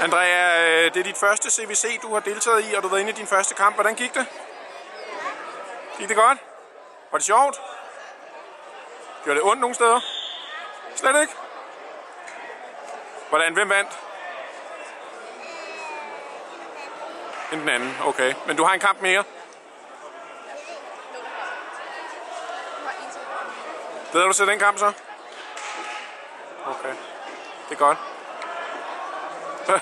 Andrea, øh, det er dit første CVC, du har deltaget i, og du har været inde i din første kamp. Hvordan gik det? Gik det godt? Var det sjovt? Gjorde det ondt nogle steder? Slet ikke? Hvordan? Hvem vandt? End den anden, okay. Men du har en kamp mere? Glæder du til den kamp så? Okay. Det er godt.